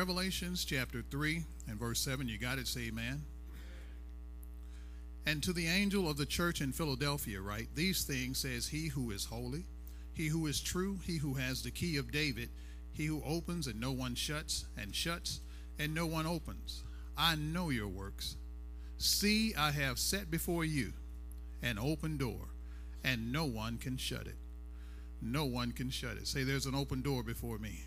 Revelations chapter 3 and verse 7. You got it, say amen. And to the angel of the church in Philadelphia, write These things says he who is holy, he who is true, he who has the key of David, he who opens and no one shuts, and shuts and no one opens. I know your works. See, I have set before you an open door, and no one can shut it. No one can shut it. Say, there's an open door before me.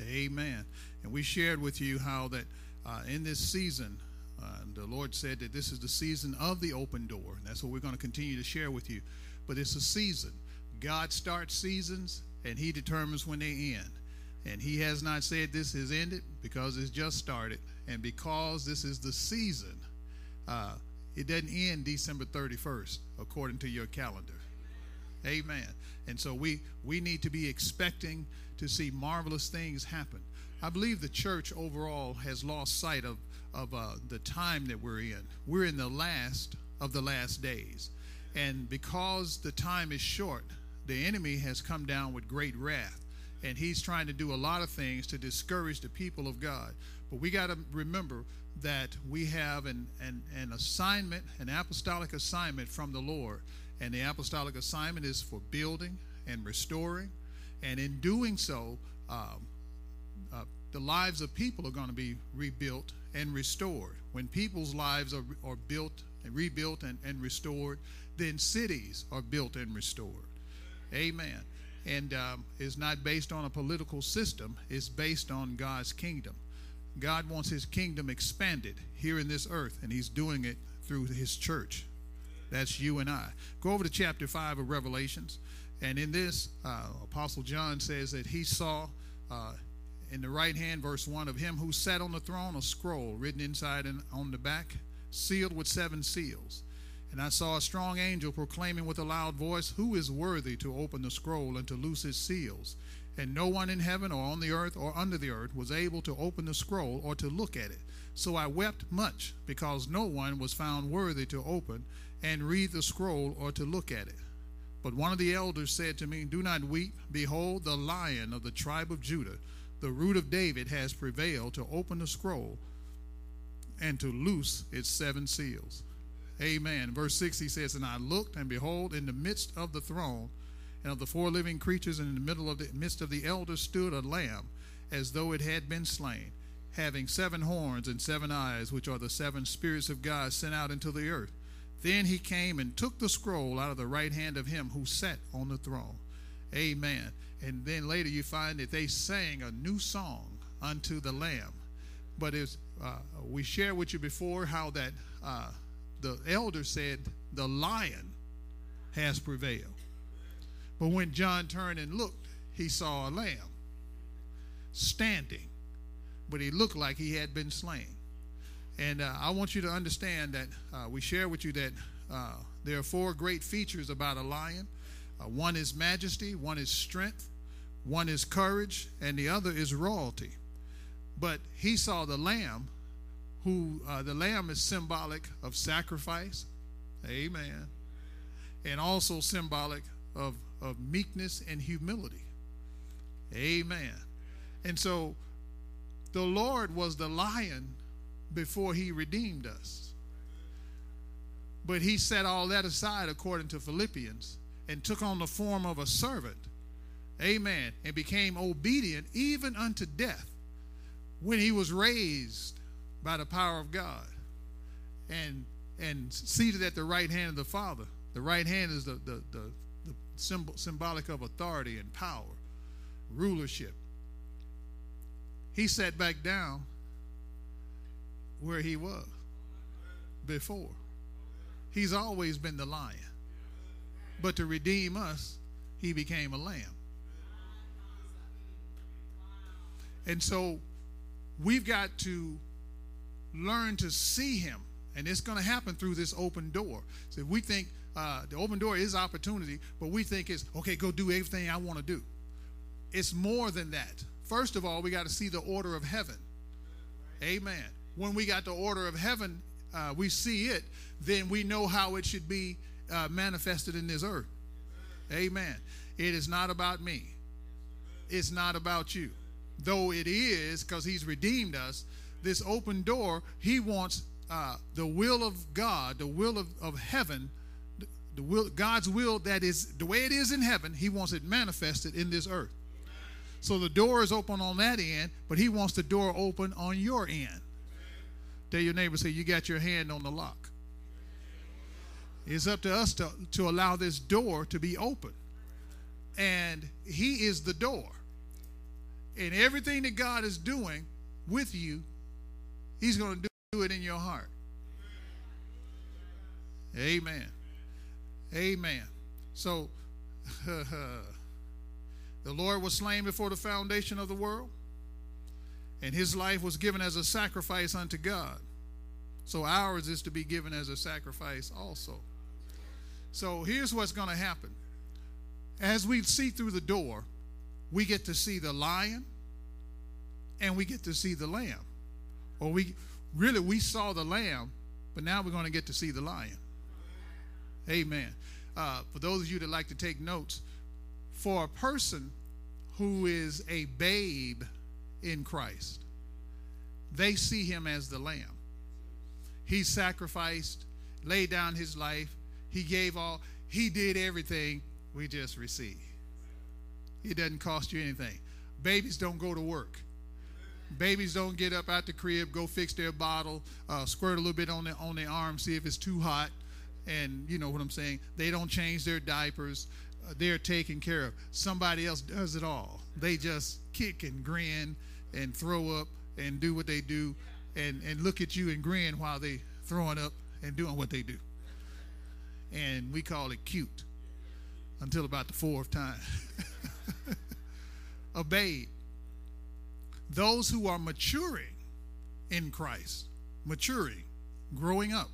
Amen. And we shared with you how that uh, in this season, uh, the Lord said that this is the season of the open door. And that's what we're going to continue to share with you. But it's a season. God starts seasons and He determines when they end. And He has not said this is ended because it's just started. And because this is the season, uh, it doesn't end December 31st, according to your calendar. Amen. And so we we need to be expecting to see marvelous things happen. I believe the church overall has lost sight of of uh, the time that we're in. We're in the last of the last days, and because the time is short, the enemy has come down with great wrath, and he's trying to do a lot of things to discourage the people of God. But we got to remember that we have an, an an assignment, an apostolic assignment from the Lord and the apostolic assignment is for building and restoring. And in doing so, um, uh, the lives of people are going to be rebuilt and restored. When people's lives are, are built and rebuilt and, and restored, then cities are built and restored. Amen. And um, it's not based on a political system, it's based on God's kingdom. God wants his kingdom expanded here in this earth, and he's doing it through his church. That's you and I. Go over to chapter 5 of Revelations. And in this, uh, Apostle John says that he saw uh, in the right hand, verse 1, of him who sat on the throne a scroll written inside and on the back, sealed with seven seals. And I saw a strong angel proclaiming with a loud voice, Who is worthy to open the scroll and to loose its seals? And no one in heaven or on the earth or under the earth was able to open the scroll or to look at it. So I wept much because no one was found worthy to open and read the scroll or to look at it. But one of the elders said to me, Do not weep. Behold, the lion of the tribe of Judah, the root of David, has prevailed to open the scroll and to loose its seven seals. Amen. Verse 6 he says, And I looked, and behold, in the midst of the throne and of the four living creatures, and in the middle of the midst of the elders stood a lamb, as though it had been slain, having seven horns and seven eyes, which are the seven spirits of God sent out into the earth. Then he came and took the scroll out of the right hand of him who sat on the throne. Amen. And then later you find that they sang a new song unto the Lamb. But as uh, we shared with you before, how that uh, the elder said, the lion has prevailed. But when John turned and looked, he saw a lamb standing, but he looked like he had been slain. And uh, I want you to understand that uh, we share with you that uh, there are four great features about a lion uh, one is majesty, one is strength, one is courage, and the other is royalty. But he saw the lamb, who uh, the lamb is symbolic of sacrifice, amen, and also symbolic of, of meekness and humility, amen. And so the Lord was the lion before he redeemed us. But he set all that aside, according to Philippians, and took on the form of a servant. Amen. And became obedient even unto death when he was raised by the power of God and and seated at the right hand of the Father. The right hand is the, the, the, the symbol, symbolic of authority and power, rulership. He sat back down where he was before. He's always been the lion. But to redeem us, he became a lamb. And so we've got to learn to see him. And it's going to happen through this open door. So if we think uh, the open door is opportunity, but we think it's okay, go do everything I want to do. It's more than that. First of all, we got to see the order of heaven. Amen. When we got the order of heaven, uh, we see it, then we know how it should be uh, manifested in this earth. Amen. It is not about me. It's not about you. Though it is, because he's redeemed us, this open door, he wants uh, the will of God, the will of, of heaven, the, the will, God's will that is the way it is in heaven, he wants it manifested in this earth. So the door is open on that end, but he wants the door open on your end. Tell your neighbor, say, you got your hand on the lock. It's up to us to, to allow this door to be open. And he is the door. And everything that God is doing with you, he's going to do it in your heart. Amen. Amen. So, the Lord was slain before the foundation of the world, and his life was given as a sacrifice unto God. So, ours is to be given as a sacrifice also. So, here's what's going to happen. As we see through the door, we get to see the lion and we get to see the lamb. Or we really we saw the lamb, but now we're going to get to see the lion. Amen. Uh, for those of you that like to take notes, for a person who is a babe in Christ, they see him as the lamb. He sacrificed, laid down his life, he gave all, he did everything we just receive. It doesn't cost you anything. Babies don't go to work. Babies don't get up out the crib, go fix their bottle, uh, squirt a little bit on their on their arm, see if it's too hot, and you know what I'm saying. They don't change their diapers. Uh, they're taken care of. Somebody else does it all. They just kick and grin and throw up and do what they do, and and look at you and grin while they throwing up and doing what they do. And we call it cute until about the fourth time. babe those who are maturing in Christ, maturing, growing up,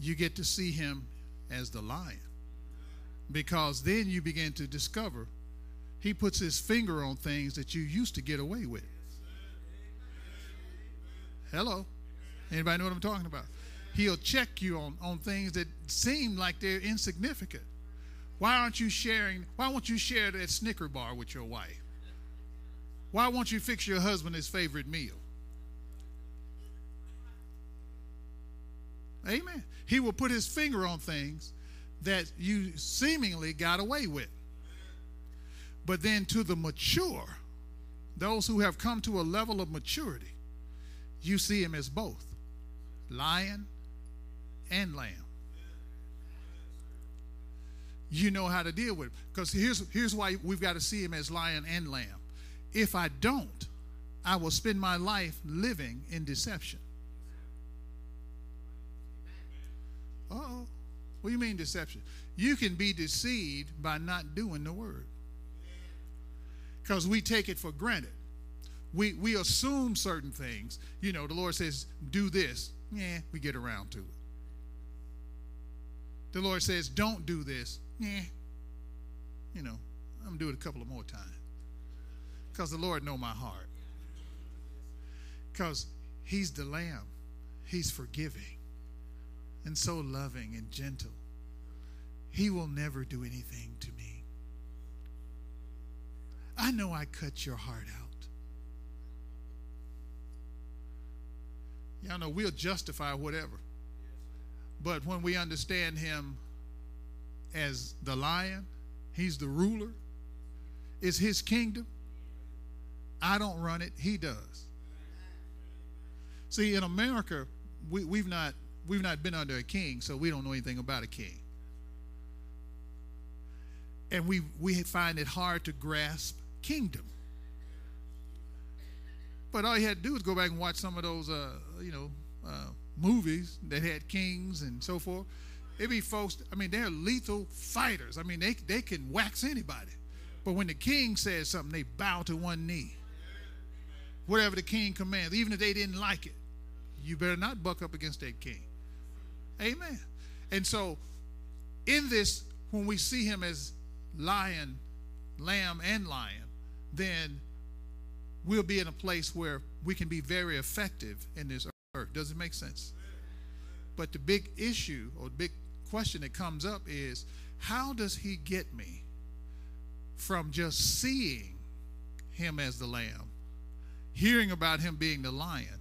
you get to see him as the lion. Because then you begin to discover he puts his finger on things that you used to get away with. Hello? Anybody know what I'm talking about? He'll check you on, on things that seem like they're insignificant. Why aren't you sharing? Why won't you share that Snicker bar with your wife? Why won't you fix your husband his favorite meal? Amen. He will put his finger on things that you seemingly got away with. But then to the mature, those who have come to a level of maturity, you see him as both lion and lamb. You know how to deal with him. Because here's, here's why we've got to see him as lion and lamb. If I don't, I will spend my life living in deception. oh. What do you mean deception? You can be deceived by not doing the word. Because we take it for granted. We, we assume certain things. You know, the Lord says, do this. Yeah, we get around to it. The Lord says, don't do this. Yeah, you know, I'm going to do it a couple of more times. Because the Lord know my heart. Because he's the lamb. He's forgiving and so loving and gentle. He will never do anything to me. I know I cut your heart out. Y'all know we'll justify whatever. But when we understand him as the lion, he's the ruler, it's his kingdom. I don't run it, he does. See, in America, we, we've not we've not been under a king, so we don't know anything about a king. and we, we find it hard to grasp kingdom. But all you had to do was go back and watch some of those, uh, you know, uh, movies that had kings and so forth. It be folks. I mean, they're lethal fighters. I mean, they they can wax anybody. But when the king says something, they bow to one knee. Whatever the king commands, even if they didn't like it, you better not buck up against that king. Amen. And so, in this, when we see him as lion, lamb, and lion, then we'll be in a place where we can be very effective in this earth. Does it make sense? But the big issue or the big question that comes up is how does he get me from just seeing him as the lamb, hearing about him being the lion,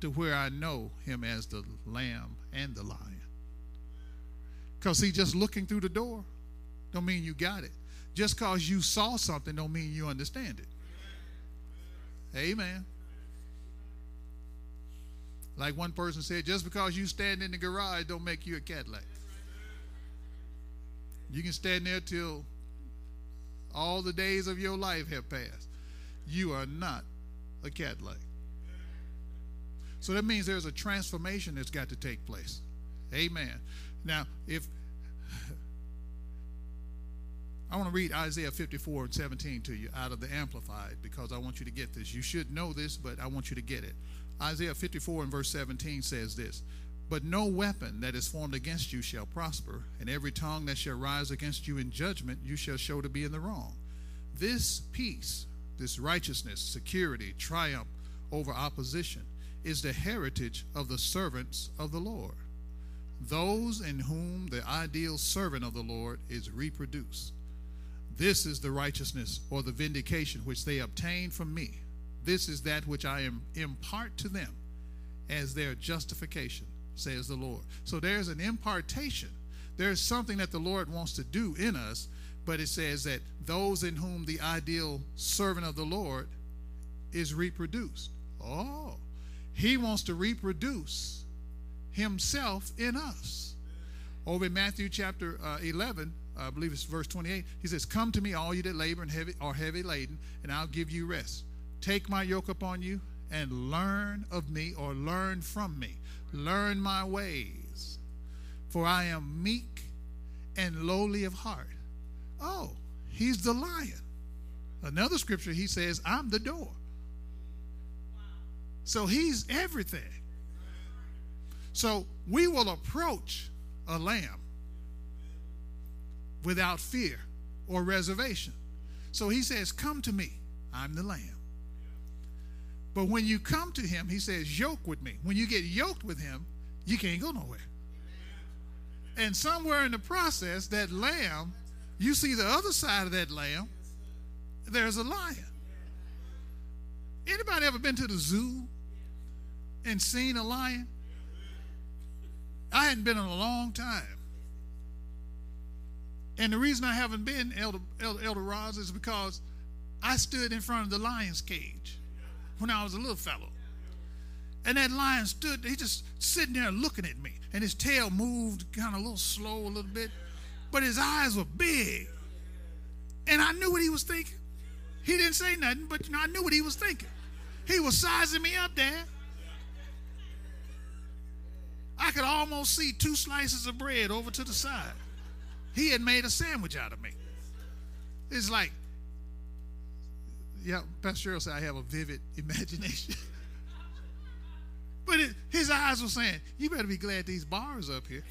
to where I know him as the lamb and the lion? Because see, just looking through the door don't mean you got it. Just because you saw something don't mean you understand it. Amen. Like one person said, just because you stand in the garage don't make you a Cadillac. You can stand there till all the days of your life have passed. You are not a Cadillac. So that means there's a transformation that's got to take place. Amen. Now, if I want to read Isaiah 54 and 17 to you out of the Amplified because I want you to get this. You should know this, but I want you to get it. Isaiah 54 and verse 17 says this But no weapon that is formed against you shall prosper, and every tongue that shall rise against you in judgment you shall show to be in the wrong. This peace, this righteousness, security, triumph over opposition is the heritage of the servants of the Lord. Those in whom the ideal servant of the Lord is reproduced this is the righteousness or the vindication which they obtain from me. This is that which I am impart to them as their justification, says the Lord. So there's an impartation. There's something that the Lord wants to do in us, but it says that those in whom the ideal servant of the Lord is reproduced. Oh, he wants to reproduce himself in us. Over in Matthew chapter uh, 11, I believe it's verse 28. He says, Come to me, all you that labor and heavy are heavy laden, and I'll give you rest. Take my yoke upon you and learn of me or learn from me. Learn my ways. For I am meek and lowly of heart. Oh, he's the lion. Another scripture, he says, I'm the door. So he's everything. So we will approach a lamb without fear or reservation. So he says, Come to me, I'm the lamb. But when you come to him, he says, Yoke with me. When you get yoked with him, you can't go nowhere. And somewhere in the process, that lamb, you see the other side of that lamb, there's a lion. Anybody ever been to the zoo and seen a lion? I hadn't been in a long time. And the reason I haven't been Elder, Elder, Elder Roz is because I stood in front of the lion's cage when I was a little fellow. And that lion stood, he just sitting there looking at me. And his tail moved kind of a little slow, a little bit. But his eyes were big. And I knew what he was thinking. He didn't say nothing, but you know, I knew what he was thinking. He was sizing me up there. I could almost see two slices of bread over to the side. He had made a sandwich out of me. It's like, yeah, Pastor Cheryl said I have a vivid imagination. but it, his eyes were saying, You better be glad these bars up here.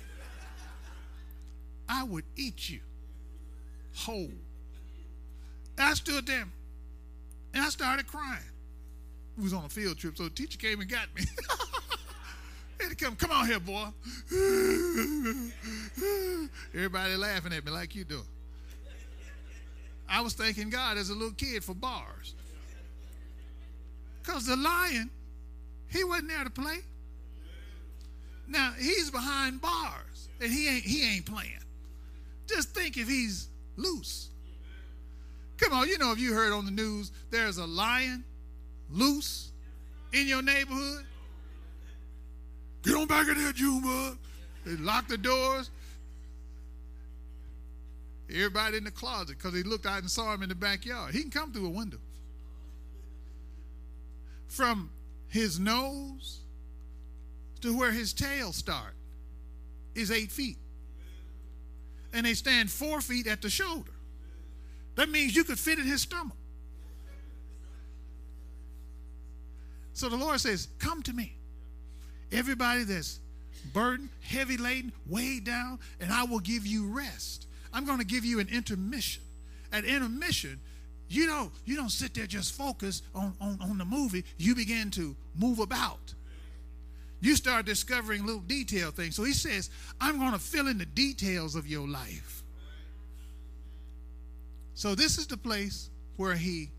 I would eat you whole. I stood there and I started crying. It was on a field trip, so the teacher came and got me. And come, come on here, boy. Everybody laughing at me like you do. I was thanking God as a little kid for bars. Because the lion, he wasn't there to play. Now he's behind bars and he ain't he ain't playing. Just think if he's loose. Come on, you know if you heard on the news there's a lion loose in your neighborhood, Get on back in there, Junebug. They lock the doors. Everybody in the closet because he looked out and saw him in the backyard. He can come through a window. From his nose to where his tail start is eight feet. And they stand four feet at the shoulder. That means you could fit in his stomach. So the Lord says, Come to me. Everybody that's burdened, heavy laden, weighed down, and I will give you rest. I'm going to give you an intermission. At intermission, you don't you don't sit there just focus on, on, on the movie. You begin to move about. You start discovering little detail things. So he says, I'm going to fill in the details of your life. So this is the place where he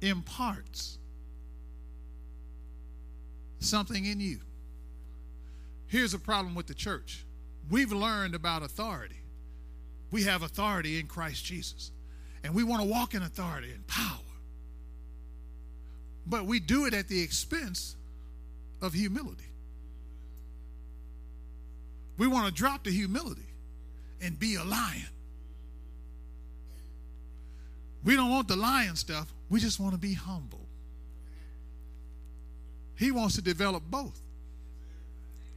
imparts something in you. Here's a problem with the church we've learned about authority. We have authority in Christ Jesus, and we want to walk in authority and power. But we do it at the expense of humility. We want to drop the humility and be a lion. We don't want the lion stuff, we just want to be humble. He wants to develop both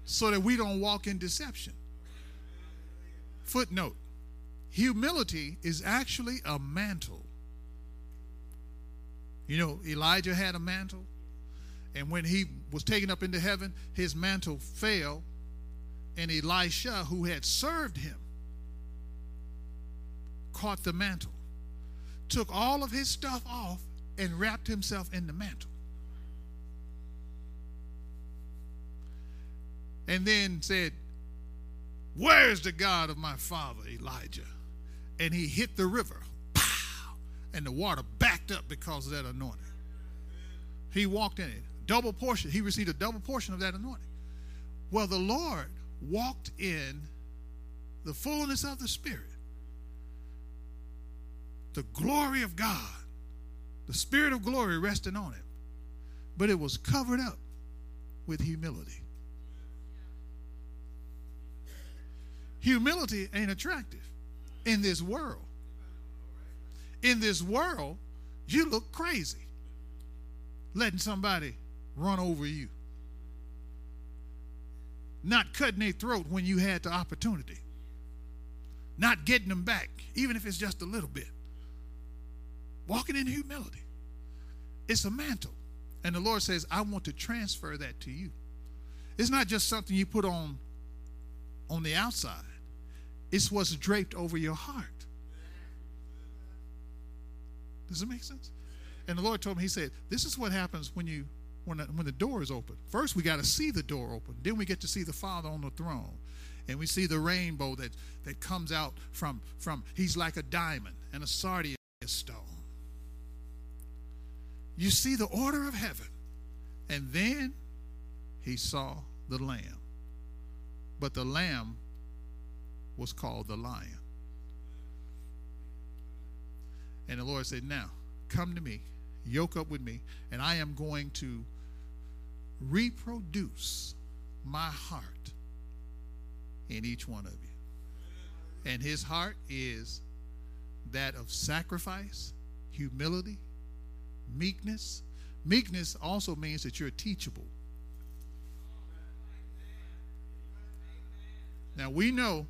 so that we don't walk in deception. Footnote humility is actually a mantle. You know, Elijah had a mantle, and when he was taken up into heaven, his mantle fell, and Elisha, who had served him, caught the mantle, took all of his stuff off, and wrapped himself in the mantle. And then said, Where's the God of my father, Elijah? And he hit the river. Pow! And the water backed up because of that anointing. He walked in it. Double portion. He received a double portion of that anointing. Well, the Lord walked in the fullness of the Spirit. The glory of God, the Spirit of glory resting on him. But it was covered up with humility. Humility ain't attractive in this world. In this world, you look crazy letting somebody run over you, not cutting their throat when you had the opportunity, not getting them back, even if it's just a little bit. Walking in humility. It's a mantle. And the Lord says, I want to transfer that to you. It's not just something you put on on the outside. It's what's draped over your heart. Does it make sense? And the Lord told me, He said, This is what happens when you when the, when the door is open. First, we got to see the door open. Then we get to see the Father on the throne, and we see the rainbow that that comes out from from. He's like a diamond and a sardius stone. You see the order of heaven, and then he saw the Lamb. But the Lamb was called the lion. And the Lord said, Now, come to me, yoke up with me, and I am going to reproduce my heart in each one of you. And his heart is that of sacrifice, humility, meekness. Meekness also means that you're teachable. Now we know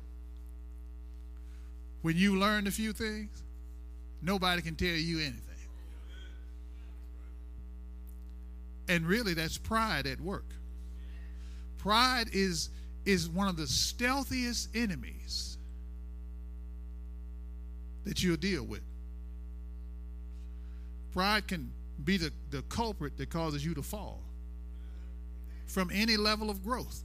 when you learn a few things, nobody can tell you anything. And really, that's pride at work. Pride is, is one of the stealthiest enemies that you'll deal with. Pride can be the, the culprit that causes you to fall from any level of growth.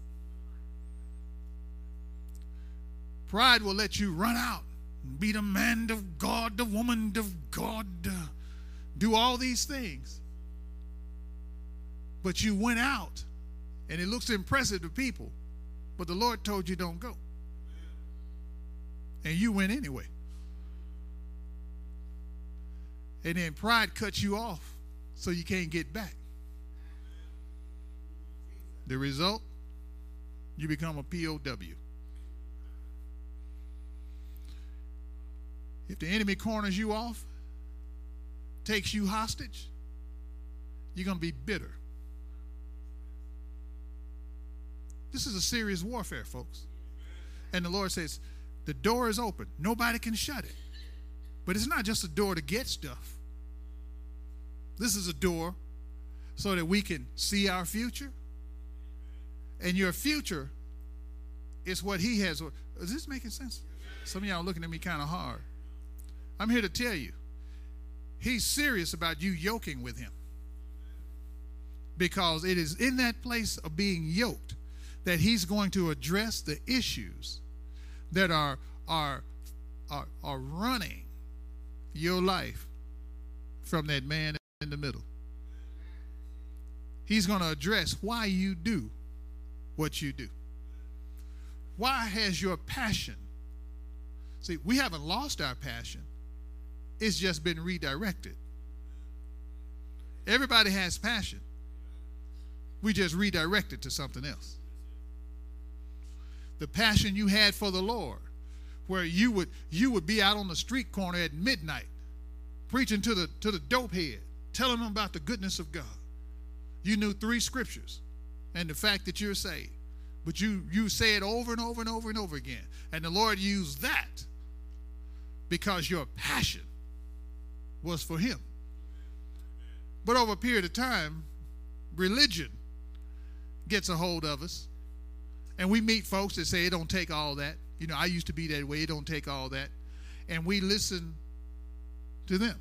Pride will let you run out be the man of God, the woman of God, do all these things. But you went out and it looks impressive to people, but the Lord told you don't go. And you went anyway. And then pride cuts you off so you can't get back. The result, you become a POW. If the enemy corners you off, takes you hostage, you're going to be bitter. This is a serious warfare, folks. And the Lord says, the door is open. Nobody can shut it. But it's not just a door to get stuff. This is a door so that we can see our future. And your future is what He has. Is this making sense? Some of y'all looking at me kind of hard. I'm here to tell you, He's serious about you yoking with Him. Because it is in that place of being yoked that He's going to address the issues that are, are, are, are running your life from that man in the middle. He's going to address why you do what you do. Why has your passion? See, we haven't lost our passion, it's just been redirected. Everybody has passion. We just redirect it to something else. The passion you had for the Lord, where you would you would be out on the street corner at midnight preaching to the to the dope head, telling them about the goodness of God. You knew three scriptures and the fact that you're saved. But you you say it over and over and over and over again. And the Lord used that because your passion was for him. But over a period of time, religion gets a hold of us. And we meet folks that say it don't take all that. You know, I used to be that way, it don't take all that. And we listen to them.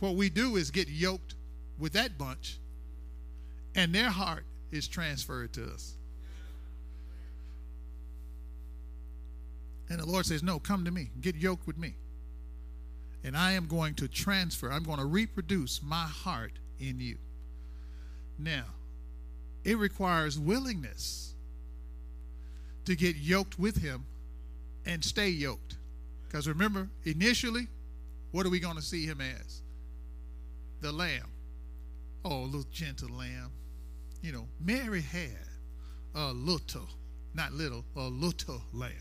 What we do is get yoked with that bunch, and their heart is transferred to us. And the Lord says, No, come to me, get yoked with me. And I am going to transfer, I'm going to reproduce my heart in you. Now, it requires willingness to get yoked with Him and stay yoked. Because remember, initially, what are we going to see Him as? The Lamb. Oh, a little gentle lamb. You know, Mary had a little, not little, a little lamb.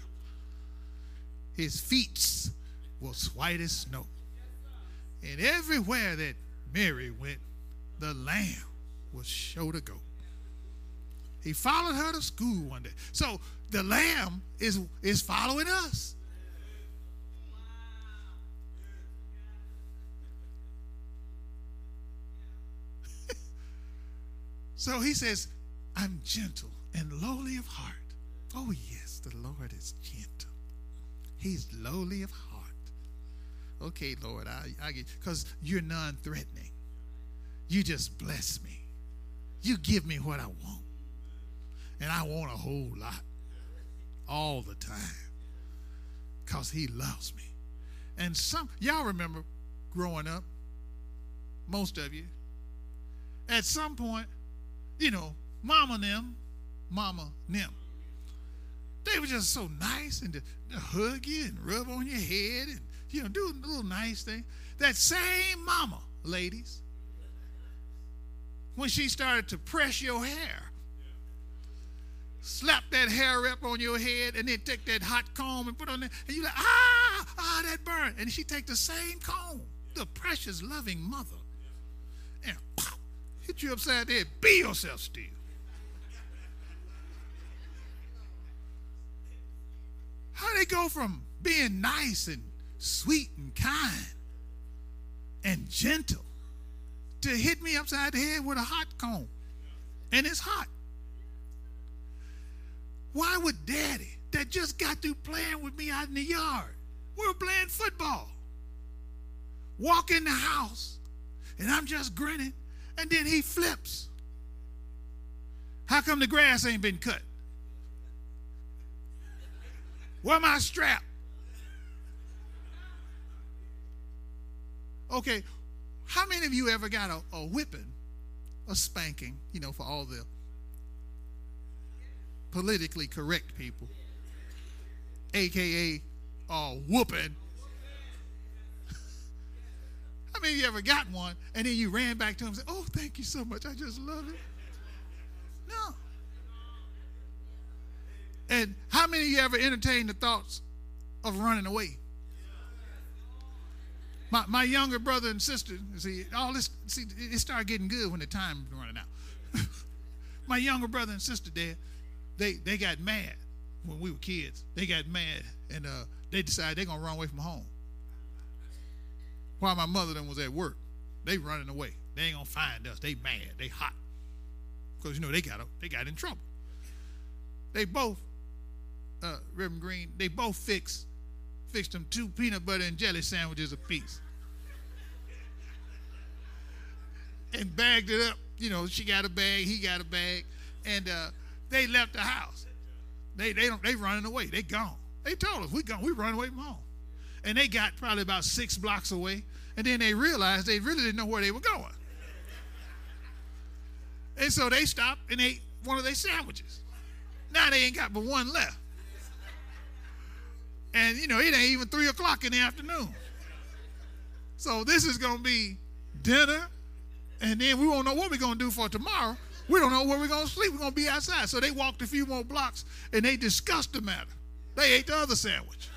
His feet was white as snow. And everywhere that Mary went, the lamb was sure to go. He followed her to school one day. So the lamb is, is following us. so he says, I'm gentle and lowly of heart. Oh, yes, the Lord is gentle. He's lowly of heart. Okay, Lord, I, I get because you're non-threatening. You just bless me. You give me what I want. And I want a whole lot. All the time. Because he loves me. And some y'all remember growing up, most of you, at some point, you know, mama them, mama them they were just so nice and to hug you and rub on your head and, you know, do a little nice thing. That same mama, ladies, when she started to press your hair, slap that hair up on your head and then take that hot comb and put on there, and you're like, ah, ah, that burn. And she take the same comb, the precious, loving mother, and pop, hit you upside the head. Be yourself still. How they go from being nice and sweet and kind and gentle to hit me upside the head with a hot comb? And it's hot. Why would daddy, that just got through playing with me out in the yard, we were playing football, walk in the house, and I'm just grinning, and then he flips? How come the grass ain't been cut? Where my strap? Okay, how many of you ever got a, a whipping, a spanking, you know, for all the politically correct people, aka uh, whooping? How many of you ever got one and then you ran back to him and said, Oh, thank you so much. I just love it? No. And how many of you ever entertained the thoughts of running away? My, my younger brother and sister, see, all this, see, it started getting good when the time was running out. my younger brother and sister there, they, they got mad when we were kids. They got mad and uh, they decided they're going to run away from home. While my mother then was at work, they running away. They ain't going to find us. They mad. They hot. Because, you know, they got, they got in trouble. They both, uh, Reverend Green, they both fixed fixed them two peanut butter and jelly sandwiches apiece. and bagged it up. You know, she got a bag, he got a bag, and uh, they left the house. They they don't they running away. They gone. They told us we gone. We run away from home, and they got probably about six blocks away, and then they realized they really didn't know where they were going. And so they stopped and ate one of their sandwiches. Now they ain't got but one left. And you know, it ain't even three o'clock in the afternoon. So this is gonna be dinner, and then we won't know what we're gonna do for tomorrow. We don't know where we're gonna sleep. We're gonna be outside. So they walked a few more blocks and they discussed the matter. They ate the other sandwich.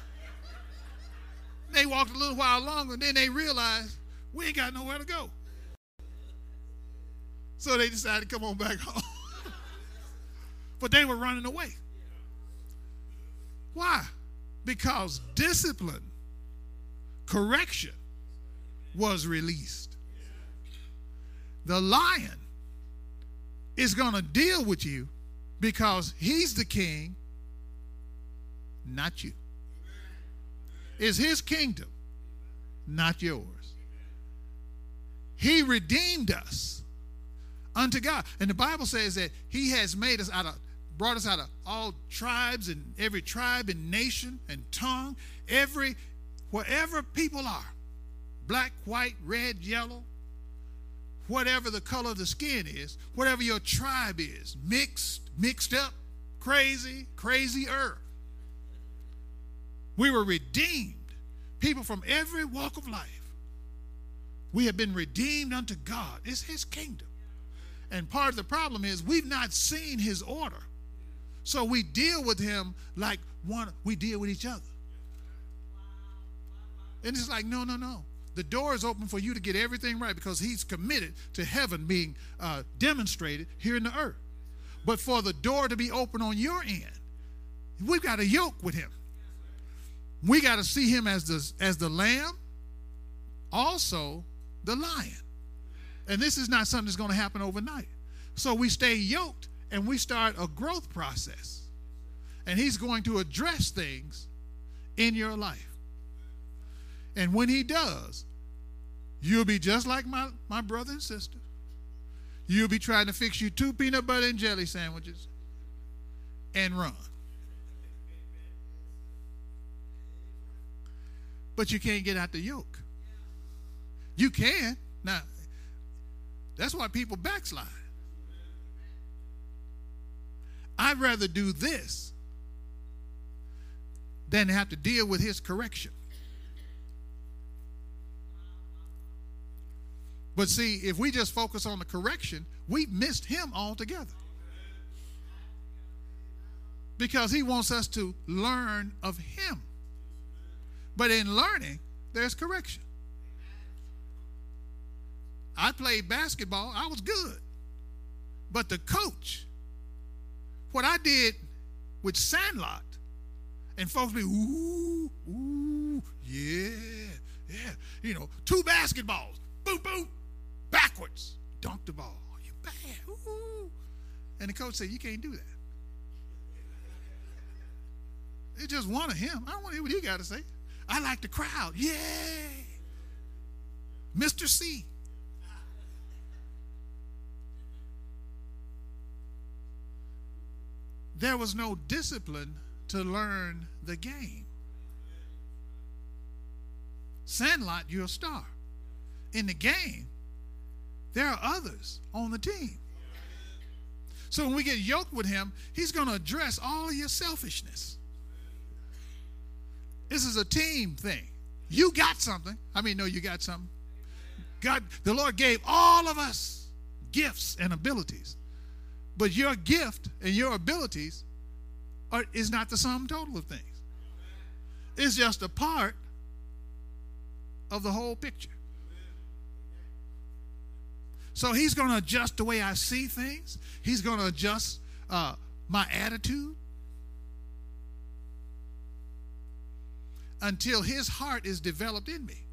They walked a little while longer, and then they realized we ain't got nowhere to go. So they decided to come on back home. but they were running away. Why? Because discipline, correction was released. The lion is going to deal with you because he's the king, not you. It's his kingdom, not yours. He redeemed us unto God. And the Bible says that he has made us out of brought us out of all tribes and every tribe and nation and tongue, every, wherever people are black, white, red, yellow, whatever the color of the skin is, whatever your tribe is, mixed, mixed up, crazy, crazier. We were redeemed. People from every walk of life. We have been redeemed unto God. It's His kingdom. And part of the problem is we've not seen His order. So we deal with him like one, we deal with each other. And it's like, no, no, no. The door is open for you to get everything right because he's committed to heaven being uh, demonstrated here in the earth. But for the door to be open on your end, we've got to yoke with him. We got to see him as the, as the lamb, also the lion. And this is not something that's going to happen overnight. So we stay yoked and we start a growth process. And He's going to address things in your life. And when He does, you'll be just like my, my brother and sister. You'll be trying to fix you two peanut butter and jelly sandwiches and run. But you can't get out the yoke. You can. Now, that's why people backslide. I'd rather do this than have to deal with his correction. But see, if we just focus on the correction, we've missed him altogether. Because he wants us to learn of him. But in learning, there's correction. I played basketball, I was good. But the coach what I did with Sandlot, and folks be, ooh, ooh, yeah, yeah. You know, two basketballs, boom, boom, backwards, dunk the ball. Oh, you bad, ooh. And the coach said, you can't do that. It's just one of him. I don't want to hear what he got to say. I like the crowd. Yay. Mr. C. there was no discipline to learn the game. Sandlot, you're a star. In the game, there are others on the team. So when we get yoked with him, he's going to address all your selfishness. This is a team thing. You got something. I mean, no, you got something. God, the Lord gave all of us gifts and abilities. But your gift and your abilities are, is not the sum total of things. It's just a part of the whole picture. So he's going to adjust the way I see things. He's going to adjust uh, my attitude until his heart is developed in me.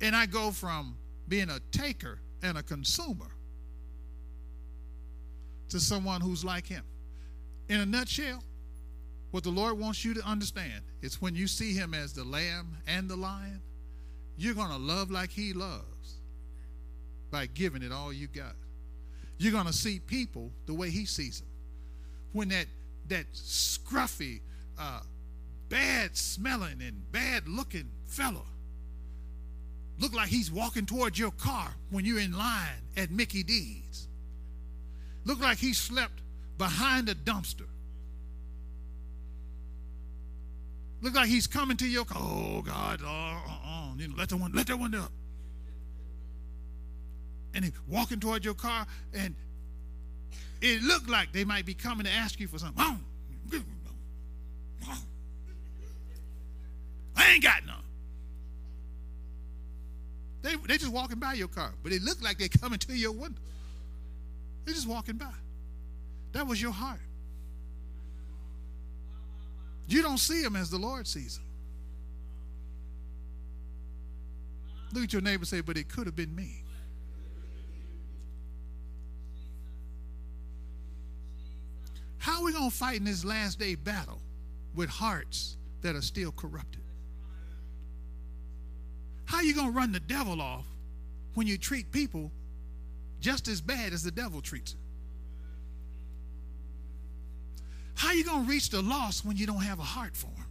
And I go from being a taker and a consumer to someone who's like him. In a nutshell, what the Lord wants you to understand is when you see him as the lamb and the lion, you're going to love like he loves by giving it all you got. You're going to see people the way he sees them. When that that scruffy, uh, bad smelling and bad looking fellow look like he's walking towards your car when you're in line at Mickey D's. Look like he slept behind a dumpster. Look like he's coming to your car. Oh God, oh, uh, uh, you know, let that one, let that one up. And he's walking toward your car, and it looked like they might be coming to ask you for something. I ain't got none. They they just walking by your car, but it looked like they're coming to your window. They're just walking by. That was your heart. You don't see them as the Lord sees them. Look at your neighbor say, but it could have been me. How are we going to fight in this last day battle with hearts that are still corrupted? How are you going to run the devil off when you treat people just as bad as the devil treats them? How are you going to reach the lost when you don't have a heart for them?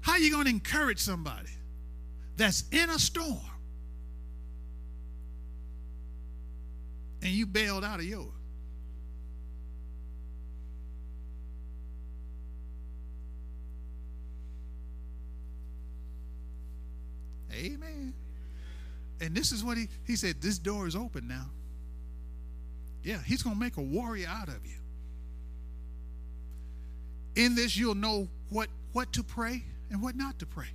How are you going to encourage somebody that's in a storm and you bailed out of yours? Amen. And this is what he he said, this door is open now. Yeah, he's going to make a warrior out of you. In this you'll know what what to pray and what not to pray.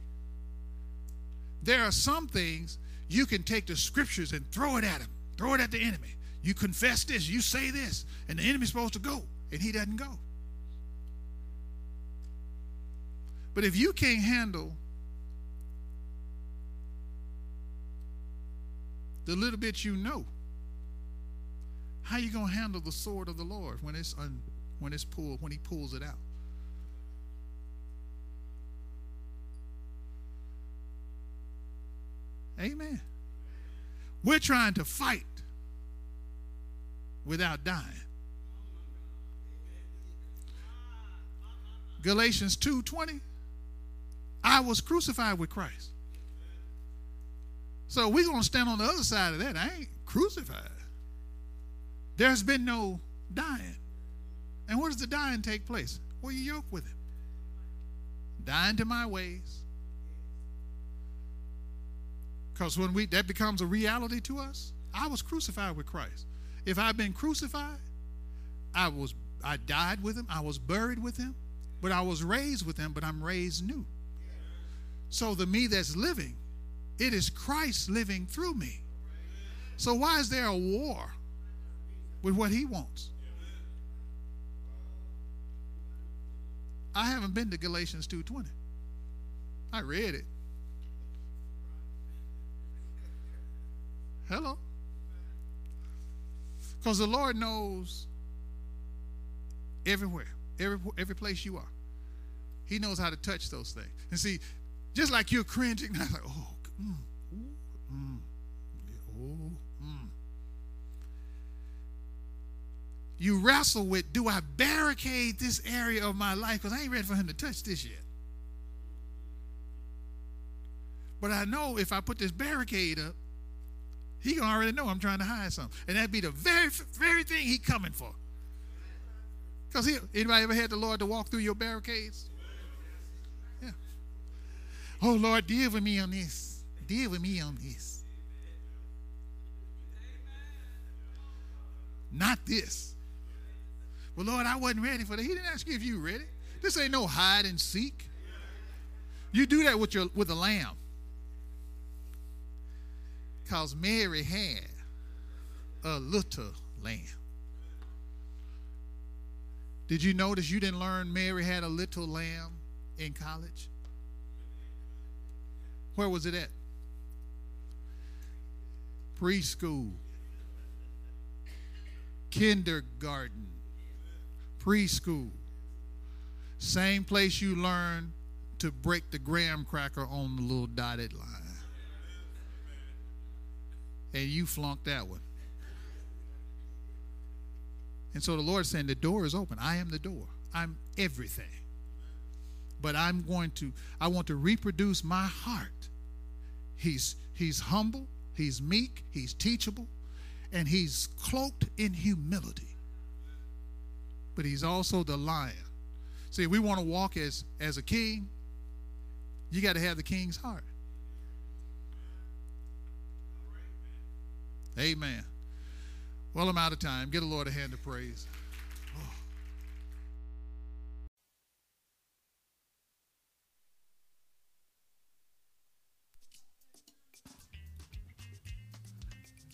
There are some things you can take the scriptures and throw it at him. Throw it at the enemy. You confess this, you say this, and the enemy's supposed to go, and he doesn't go. But if you can't handle the little bit you know, how you gonna handle the sword of the Lord when it's un, when it's pulled when He pulls it out? Amen. We're trying to fight without dying. Galatians 2:20 I was crucified with Christ. So we're going to stand on the other side of that. I ain't crucified. There's been no dying. And where does the dying take place? Where you yoke with him. Dying to my ways. Because when we that becomes a reality to us, I was crucified with Christ. If I've been crucified, I was I died with him, I was buried with him, but I was raised with him, but I'm raised new. So the me that's living it is Christ living through me. So why is there a war with what he wants? I haven't been to Galatians 2:20. I read it. Hello. Because the Lord knows everywhere, every, every place you are. He knows how to touch those things. And see, just like you're cringing, I'm like, oh, Mm. Mm. Oh, mm. You wrestle with do I barricade this area of my life? Because I ain't ready for him to touch this yet. But I know if I put this barricade up, he already know I'm trying to hide something. And that'd be the very, very thing he coming for. Because anybody ever had the Lord to walk through your barricades? Yeah. Oh, Lord, deal with me on this deal with me on this. Not this. Well, Lord, I wasn't ready for that. He didn't ask you if you ready. This ain't no hide and seek. You do that with your with a lamb. Because Mary had a little lamb. Did you notice you didn't learn Mary had a little lamb in college? Where was it at? Preschool, kindergarten, preschool. Same place you learn to break the graham cracker on the little dotted line. And you flunked that one. And so the Lord is saying, The door is open. I am the door. I'm everything. But I'm going to, I want to reproduce my heart. He's he's humble, he's meek, he's teachable, and he's cloaked in humility. But he's also the lion. See, we want to walk as as a king, you got to have the king's heart. Amen. Well, I'm out of time. Get the Lord a hand of praise.